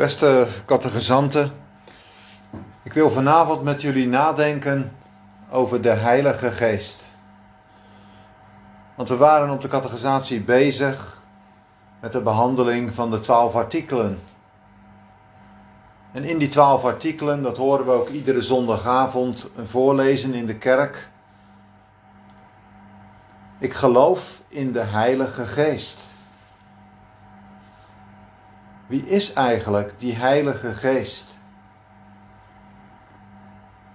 Beste catechizanten, ik wil vanavond met jullie nadenken over de Heilige Geest. Want we waren op de catechisatie bezig met de behandeling van de twaalf artikelen. En in die twaalf artikelen, dat horen we ook iedere zondagavond voorlezen in de kerk. Ik geloof in de Heilige Geest. Wie is eigenlijk die Heilige Geest?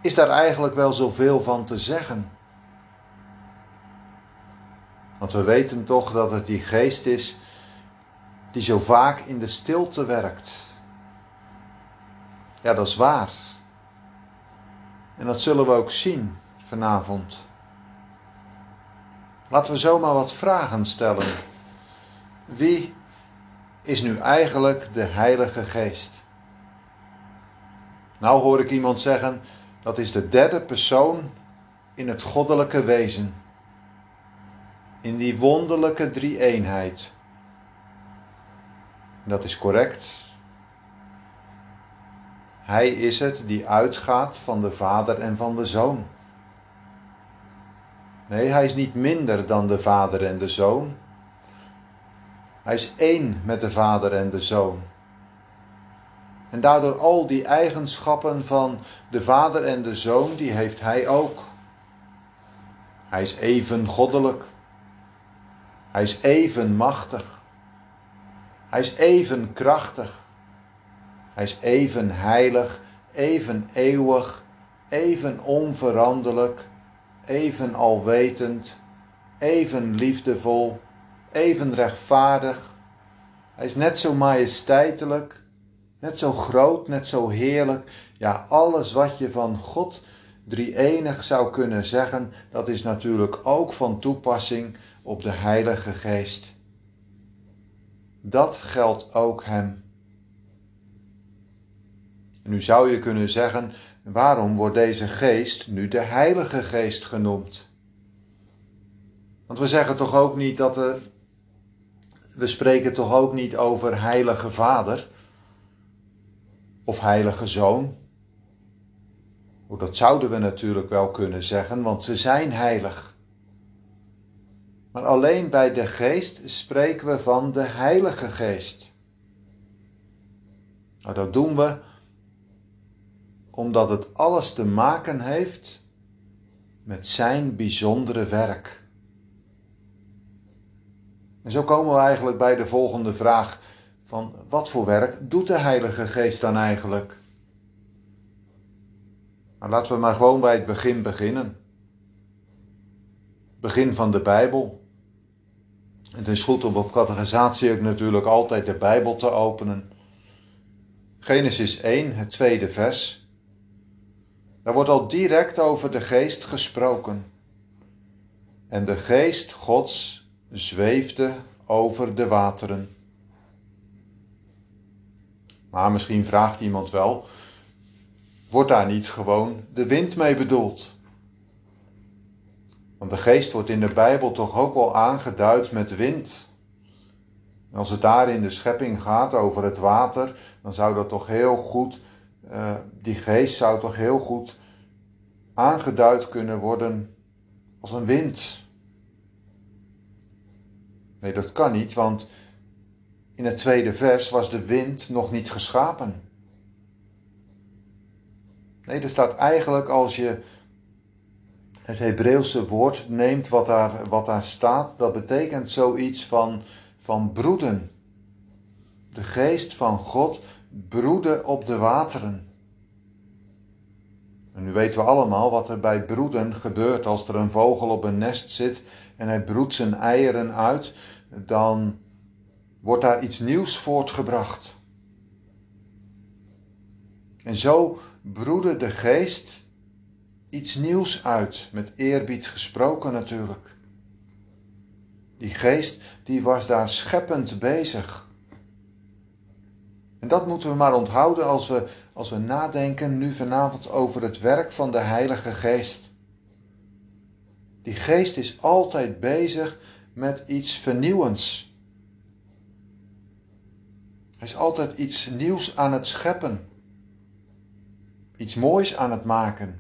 Is daar eigenlijk wel zoveel van te zeggen? Want we weten toch dat het die geest is die zo vaak in de stilte werkt. Ja, dat is waar. En dat zullen we ook zien vanavond. Laten we zomaar wat vragen stellen. Wie is nu eigenlijk de Heilige Geest? Nou hoor ik iemand zeggen, dat is de derde persoon in het goddelijke wezen. In die wonderlijke drie-eenheid. Dat is correct. Hij is het die uitgaat van de Vader en van de Zoon. Nee, hij is niet minder dan de Vader en de Zoon. Hij is één met de Vader en de Zoon. En daardoor al die eigenschappen van de Vader en de Zoon, die heeft hij ook. Hij is even goddelijk. Hij is even machtig. Hij is even krachtig. Hij is even heilig, even eeuwig, even onveranderlijk, even alwetend, even liefdevol, even rechtvaardig. Hij is net zo majesteitelijk, net zo groot, net zo heerlijk. Ja, alles wat je van God drie-enig zou kunnen zeggen, dat is natuurlijk ook van toepassing op de Heilige Geest. Dat geldt ook hem. Nu zou je kunnen zeggen, waarom wordt deze geest nu de Heilige Geest genoemd? Want we zeggen toch ook niet dat de we spreken toch ook niet over Heilige Vader of Heilige Zoon. Oh, dat zouden we natuurlijk wel kunnen zeggen, want ze zijn heilig. Maar alleen bij de Geest spreken we van de Heilige Geest. Nou, dat doen we omdat het alles te maken heeft met Zijn bijzondere werk. En zo komen we eigenlijk bij de volgende vraag van wat voor werk doet de Heilige Geest dan eigenlijk? Nou, laten we maar gewoon bij het begin beginnen. Begin van de Bijbel. Het is goed om op catechisatie ook natuurlijk altijd de Bijbel te openen. Genesis 1, het tweede vers. Daar wordt al direct over de geest gesproken. En de geest Gods zweefde over de wateren. Maar misschien vraagt iemand wel: wordt daar niet gewoon de wind mee bedoeld? Want de geest wordt in de Bijbel toch ook wel aangeduid met wind. als het daar in de schepping gaat over het water, dan zou dat toch heel goed, uh, die geest zou toch heel goed aangeduid kunnen worden als een wind. Nee, dat kan niet, want in het tweede vers was de wind nog niet geschapen. Nee, er staat eigenlijk als je het Hebreeuwse woord neemt wat daar, wat daar staat, dat betekent zoiets van, van broeden. De geest van God broedde op de wateren. En nu weten we allemaal wat er bij broeden gebeurt als er een vogel op een nest zit en hij broedt zijn eieren uit dan wordt daar iets nieuws voortgebracht. En zo broedde de geest iets nieuws uit, met eerbied gesproken natuurlijk. Die geest die was daar scheppend bezig. En dat moeten we maar onthouden als we, als we nadenken nu vanavond over het werk van de Heilige Geest. Die geest is altijd bezig met iets vernieuwends. Hij is altijd iets nieuws aan het scheppen. Iets moois aan het maken.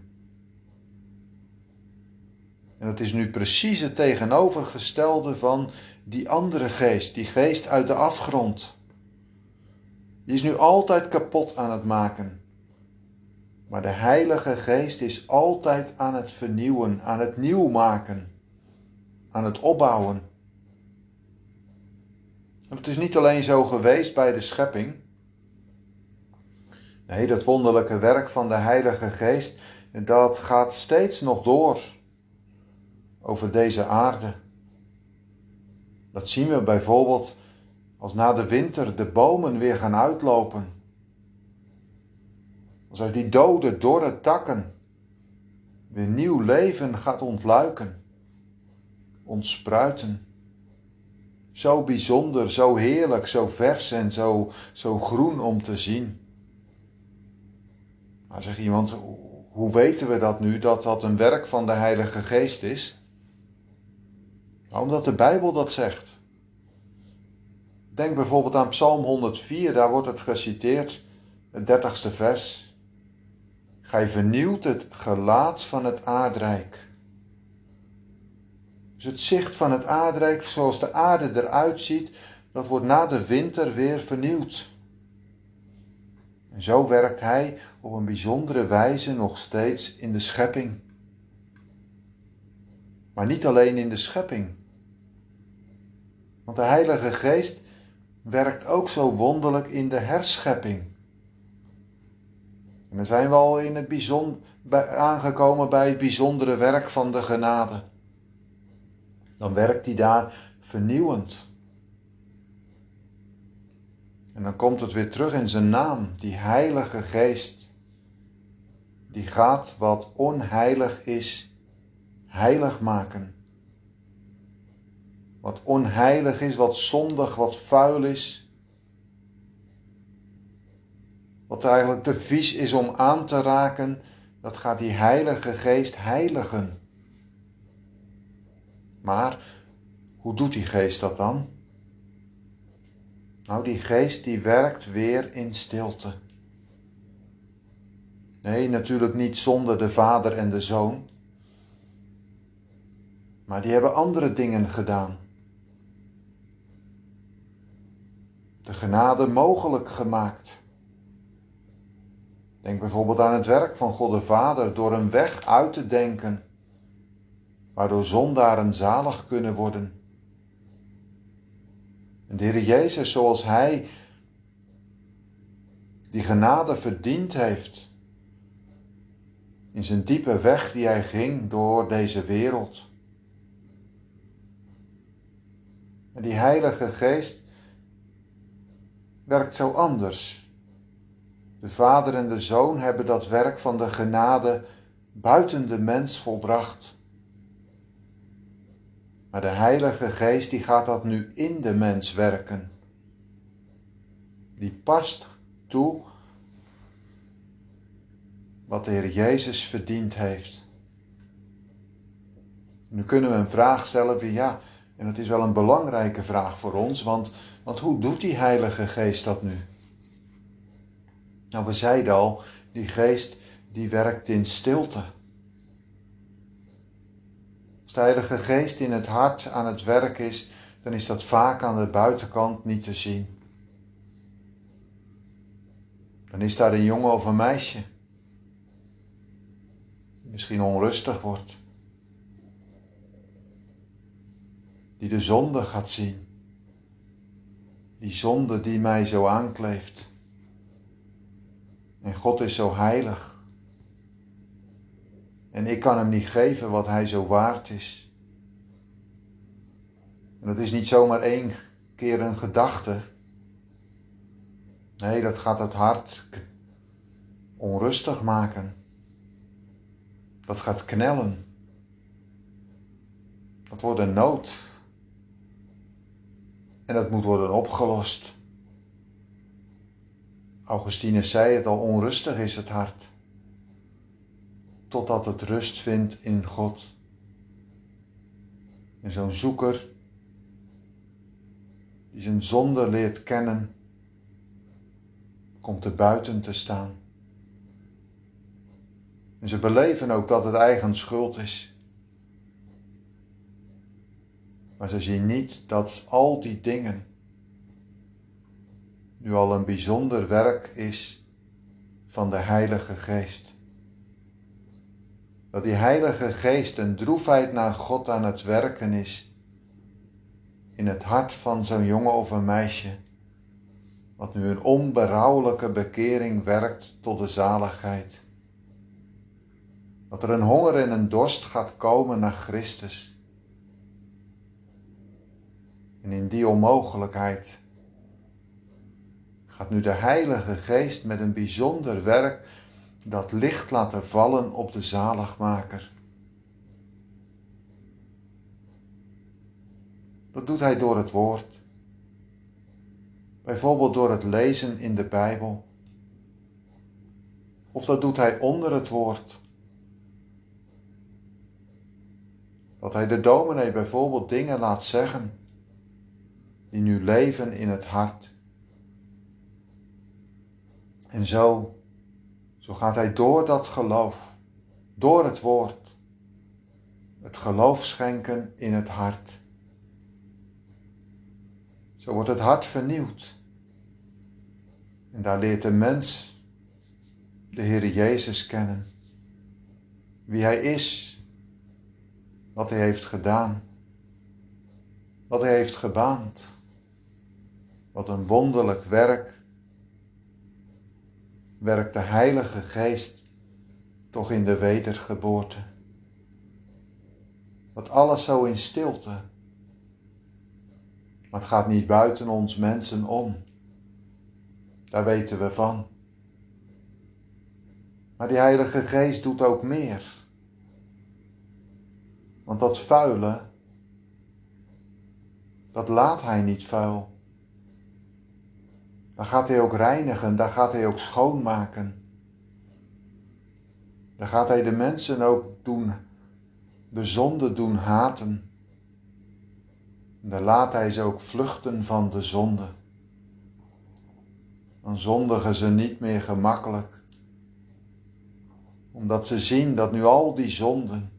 En dat is nu precies het tegenovergestelde van die andere geest, die geest uit de afgrond. Die is nu altijd kapot aan het maken. Maar de Heilige Geest is altijd aan het vernieuwen, aan het nieuw maken, aan het opbouwen. En het is niet alleen zo geweest bij de schepping. Nee, dat wonderlijke werk van de Heilige Geest, dat gaat steeds nog door over deze aarde. Dat zien we bijvoorbeeld als na de winter de bomen weer gaan uitlopen. Als uit die dode, dorre takken weer nieuw leven gaat ontluiken, ontspruiten. Zo bijzonder, zo heerlijk, zo vers en zo, zo groen om te zien. Maar zegt iemand, hoe weten we dat nu, dat dat een werk van de Heilige Geest is? Nou, omdat de Bijbel dat zegt. Denk bijvoorbeeld aan Psalm 104, daar wordt het geciteerd, het dertigste vers. Gij vernieuwt het gelaat van het aardrijk. Dus het zicht van het aardrijk, zoals de aarde eruit ziet, dat wordt na de winter weer vernieuwd. En zo werkt Hij op een bijzondere wijze nog steeds in de schepping. Maar niet alleen in de schepping. Want de Heilige Geest werkt ook zo wonderlijk in de herschepping. En dan zijn we al in het bijzonder, aangekomen bij het bijzondere werk van de genade. Dan werkt hij daar vernieuwend. En dan komt het weer terug in zijn naam, die Heilige Geest. Die gaat wat onheilig is, heilig maken wat onheilig is, wat zondig, wat vuil is. Wat eigenlijk te vies is om aan te raken, dat gaat die Heilige Geest heiligen. Maar hoe doet die Geest dat dan? Nou, die Geest die werkt weer in stilte. Nee, natuurlijk niet zonder de Vader en de Zoon. Maar die hebben andere dingen gedaan. de genade mogelijk gemaakt. Denk bijvoorbeeld aan het werk van God de Vader door een weg uit te denken, waardoor zondaren zalig kunnen worden. En de Heer Jezus, zoals Hij die genade verdiend heeft, in zijn diepe weg die Hij ging door deze wereld. En die Heilige Geest werkt zo anders. De Vader en de Zoon hebben dat werk van de genade buiten de mens volbracht. Maar de Heilige Geest die gaat dat nu in de mens werken. Die past toe wat de Heer Jezus verdiend heeft. Nu kunnen we een vraag stellen van ja, en dat is wel een belangrijke vraag voor ons, want, want hoe doet die Heilige Geest dat nu? Nou, we zeiden al, die geest die werkt in stilte. De Geest in het hart aan het werk is, dan is dat vaak aan de buitenkant niet te zien. Dan is daar een jongen of een meisje, die misschien onrustig wordt die de zonde gaat zien. Die zonde die mij zo aankleeft. En God is zo heilig. En ik kan hem niet geven wat hij zo waard is. En dat is niet zomaar één keer een gedachte. Nee, dat gaat het hart onrustig maken. Dat gaat knellen. Dat wordt een nood. En dat moet worden opgelost. Augustinus zei het al, onrustig is het hart. Totdat het rust vindt in God. En zo'n zoeker die zijn zonde leert kennen, komt er buiten te staan. En ze beleven ook dat het eigen schuld is. Maar ze zien niet dat al die dingen nu al een bijzonder werk is van de Heilige Geest. Dat die Heilige Geest een droefheid naar God aan het werken is in het hart van zo'n jongen of een meisje, wat nu een onberouwelijke bekering werkt tot de zaligheid. Dat er een honger en een dorst gaat komen naar Christus. En in die onmogelijkheid gaat nu de Heilige Geest met een bijzonder werk dat licht laten vallen op de zaligmaker. Dat doet hij door het woord. Bijvoorbeeld door het lezen in de Bijbel. Of dat doet hij onder het woord. Dat hij de dominee bijvoorbeeld dingen laat zeggen die nu leven in het hart. En zo, zo gaat hij door dat geloof, door het woord, het geloof schenken in het hart. Zo wordt het hart vernieuwd. En daar leert de mens de Heer Jezus kennen. Wie Hij is, wat Hij heeft gedaan, wat Hij heeft gebaand. Wat een wonderlijk werk werkt de Heilige Geest toch in de wedergeboorte. Wat alles zo in stilte maar het gaat niet buiten ons mensen om. Daar weten we van. Maar die Heilige Geest doet ook meer. Want dat vuile, dat laat Hij niet vuil. Daar gaat Hij ook reinigen, daar gaat Hij ook schoonmaken. Daar gaat Hij de mensen ook doen, de zonde doen haten. Dan laat hij ze ook vluchten van de zonde. Dan zondigen ze niet meer gemakkelijk, omdat ze zien dat nu al die zonden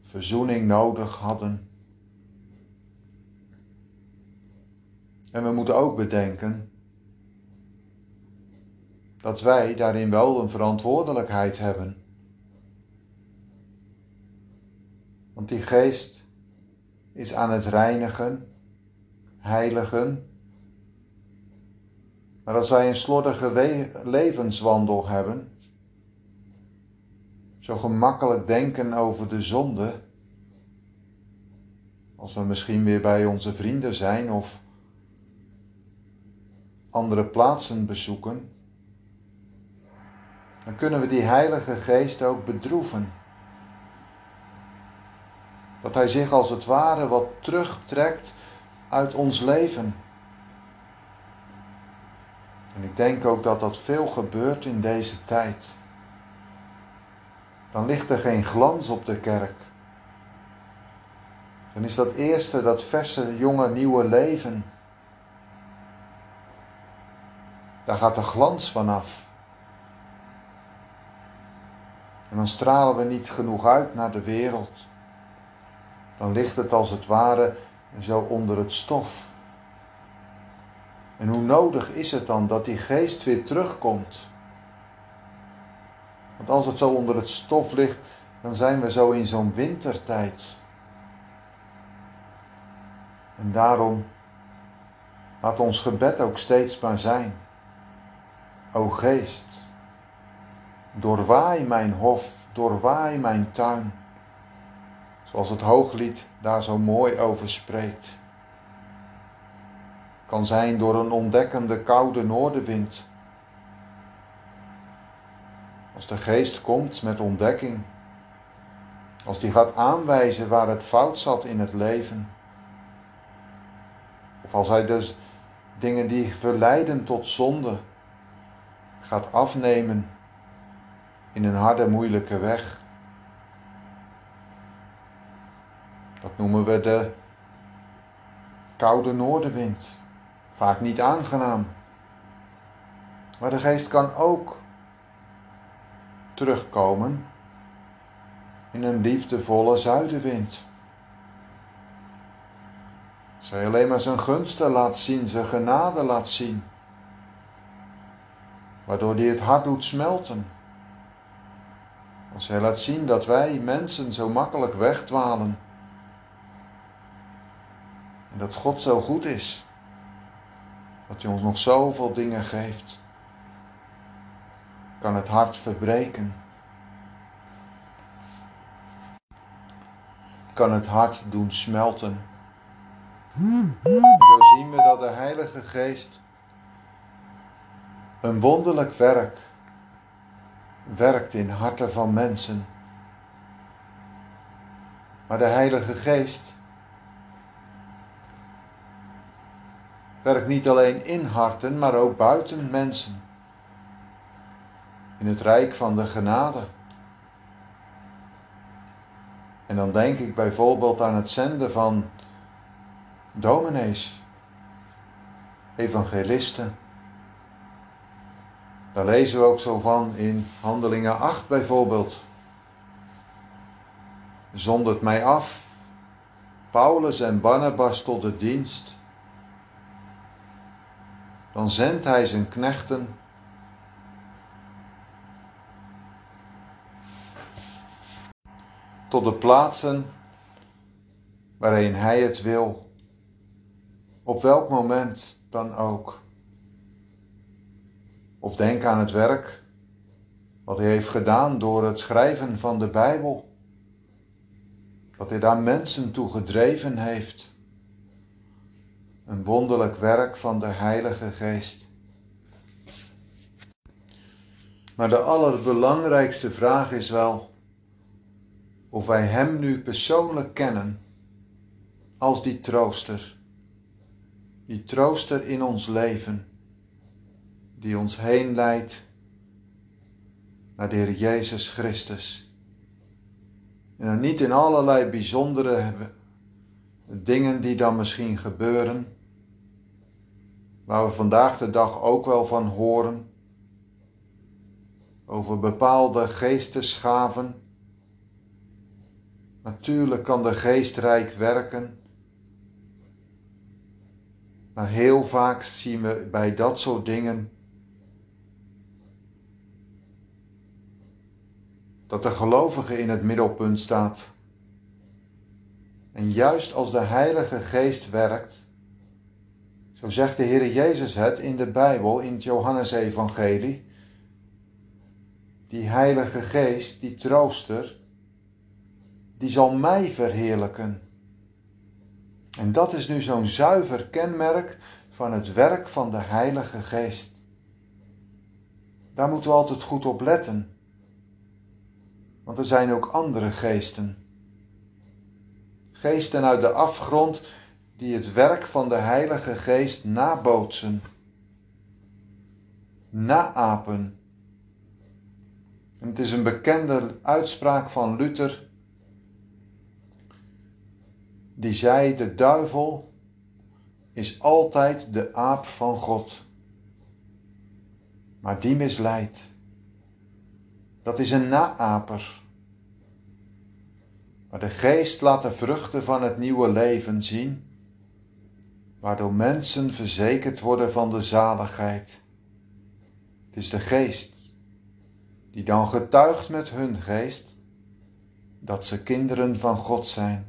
verzoening nodig hadden. En we moeten ook bedenken dat wij daarin wel een verantwoordelijkheid hebben. Want die geest is aan het reinigen, heiligen. Maar als wij een slordige levenswandel hebben, zo gemakkelijk denken over de zonde, als we misschien weer bij onze vrienden zijn of andere plaatsen bezoeken, dan kunnen we die Heilige Geest ook bedroeven dat Hij zich als het ware wat terugtrekt uit ons leven. En ik denk ook dat dat veel gebeurt in deze tijd. Dan ligt er geen glans op de kerk. Dan is dat eerste, dat verse, jonge, nieuwe leven. Daar gaat de glans vanaf. En dan stralen we niet genoeg uit naar de wereld dan ligt het als het ware zo onder het stof. En hoe nodig is het dan dat die geest weer terugkomt? Want als het zo onder het stof ligt, dan zijn we zo in zo'n wintertijd. En daarom laat ons gebed ook steeds maar zijn. O geest, doorwaai mijn hof, doorwaai mijn tuin Zoals het hooglied daar zo mooi over spreekt. Kan zijn door een ontdekkende koude noordenwind. Als de geest komt met ontdekking. Als die gaat aanwijzen waar het fout zat in het leven. Of als hij dus dingen die verleiden tot zonde gaat afnemen in een harde, moeilijke weg. Dat noemen we de koude noordenwind. Vaak niet aangenaam. Maar de geest kan ook terugkomen in een liefdevolle zuidenwind. Hij alleen maar zijn gunsten laat zien, zijn genade laat zien. Waardoor hij het hart doet smelten. Als hij laat zien dat wij mensen zo makkelijk wegdwalen. En dat God zo goed is. Dat hij ons nog zoveel dingen geeft. Kan het hart verbreken. Kan het hart doen smelten. Zo zien we dat de Heilige Geest een wonderlijk werk werkt in harten van mensen. Maar de Heilige Geest werkt niet alleen in harten, maar ook buiten mensen. In het rijk van de genade. En dan denk ik bijvoorbeeld aan het zenden van dominees, evangelisten. Daar lezen we ook zo van in Handelingen 8 bijvoorbeeld. Zondert mij af, Paulus en Barnabas tot de dienst. Dan zendt hij zijn knechten tot de plaatsen waarin hij het wil op welk moment dan ook. Of denk aan het werk wat hij heeft gedaan door het schrijven van de Bijbel. Dat hij daar mensen toe gedreven heeft. Een wonderlijk werk van de Heilige Geest. Maar de allerbelangrijkste vraag is wel of wij Hem nu persoonlijk kennen als die trooster die trooster in ons leven, die ons heen leidt naar de Heer Jezus Christus. En dan niet in allerlei bijzondere dingen die dan misschien gebeuren, waar we vandaag de dag ook wel van horen, over bepaalde geestesgaven. Natuurlijk kan de geest rijk werken maar heel vaak zien we bij dat soort dingen dat de gelovige in het middelpunt staat. En juist als de Heilige Geest werkt, zo zegt de Heer Jezus het in de Bijbel, in het Johannesevangelie, die Heilige Geest, die trooster, die zal mij verheerlijken. En dat is nu zo'n zuiver kenmerk van het werk van de Heilige Geest. Daar moeten we altijd goed op letten. Want er zijn ook andere geesten. Geesten uit de afgrond die het werk van de Heilige Geest nabootsen, naapen. En het is een bekende uitspraak van Luther die zei: De duivel is altijd de aap van God. Maar die misleidt. Dat is een naaper. Maar de geest laat de vruchten van het nieuwe leven zien, waardoor mensen verzekerd worden van de zaligheid. Het is de geest die dan getuigt met hun geest dat ze kinderen van God zijn.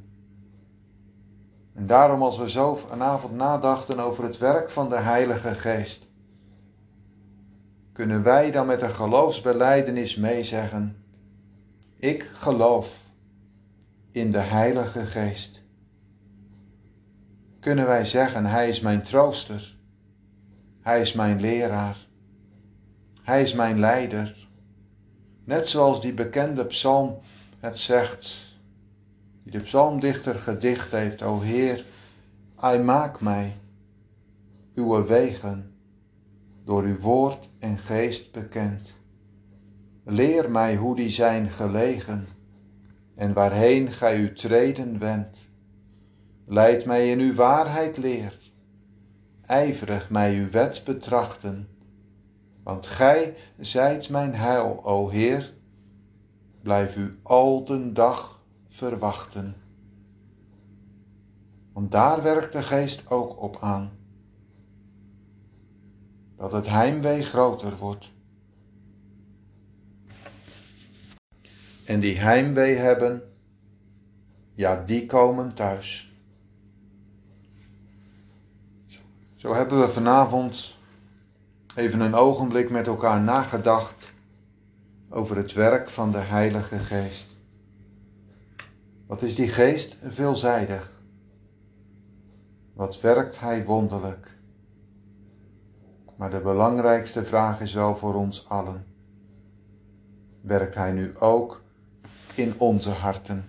En daarom als we zo vanavond nadachten over het werk van de Heilige Geest, kunnen wij dan met een geloofsbeleidenis meezeggen, ik geloof in de Heilige Geest. Kunnen wij zeggen, Hij is mijn trooster, Hij is mijn leraar, Hij is mijn leider. Net zoals die bekende psalm het zegt, die de psalmdichter gedicht heeft, O Heer, Hij maak mij uw wegen door uw woord en geest bekend. Leer mij hoe die zijn gelegen en waarheen gij uw treden wendt. Leid mij in uw waarheid leer, ijverig mij uw wet betrachten, Want gij zijt mijn heil, o Heer. Blijf u al den dag verwachten. Want daar werkt de geest ook op aan. Dat het heimwee groter wordt. En die heimwee hebben, ja, die komen thuis. Zo hebben we vanavond even een ogenblik met elkaar nagedacht over het werk van de Heilige Geest. Wat is die geest veelzijdig? Wat werkt hij wonderlijk? Maar de belangrijkste vraag is wel voor ons allen. Werkt hij nu ook in onze harten?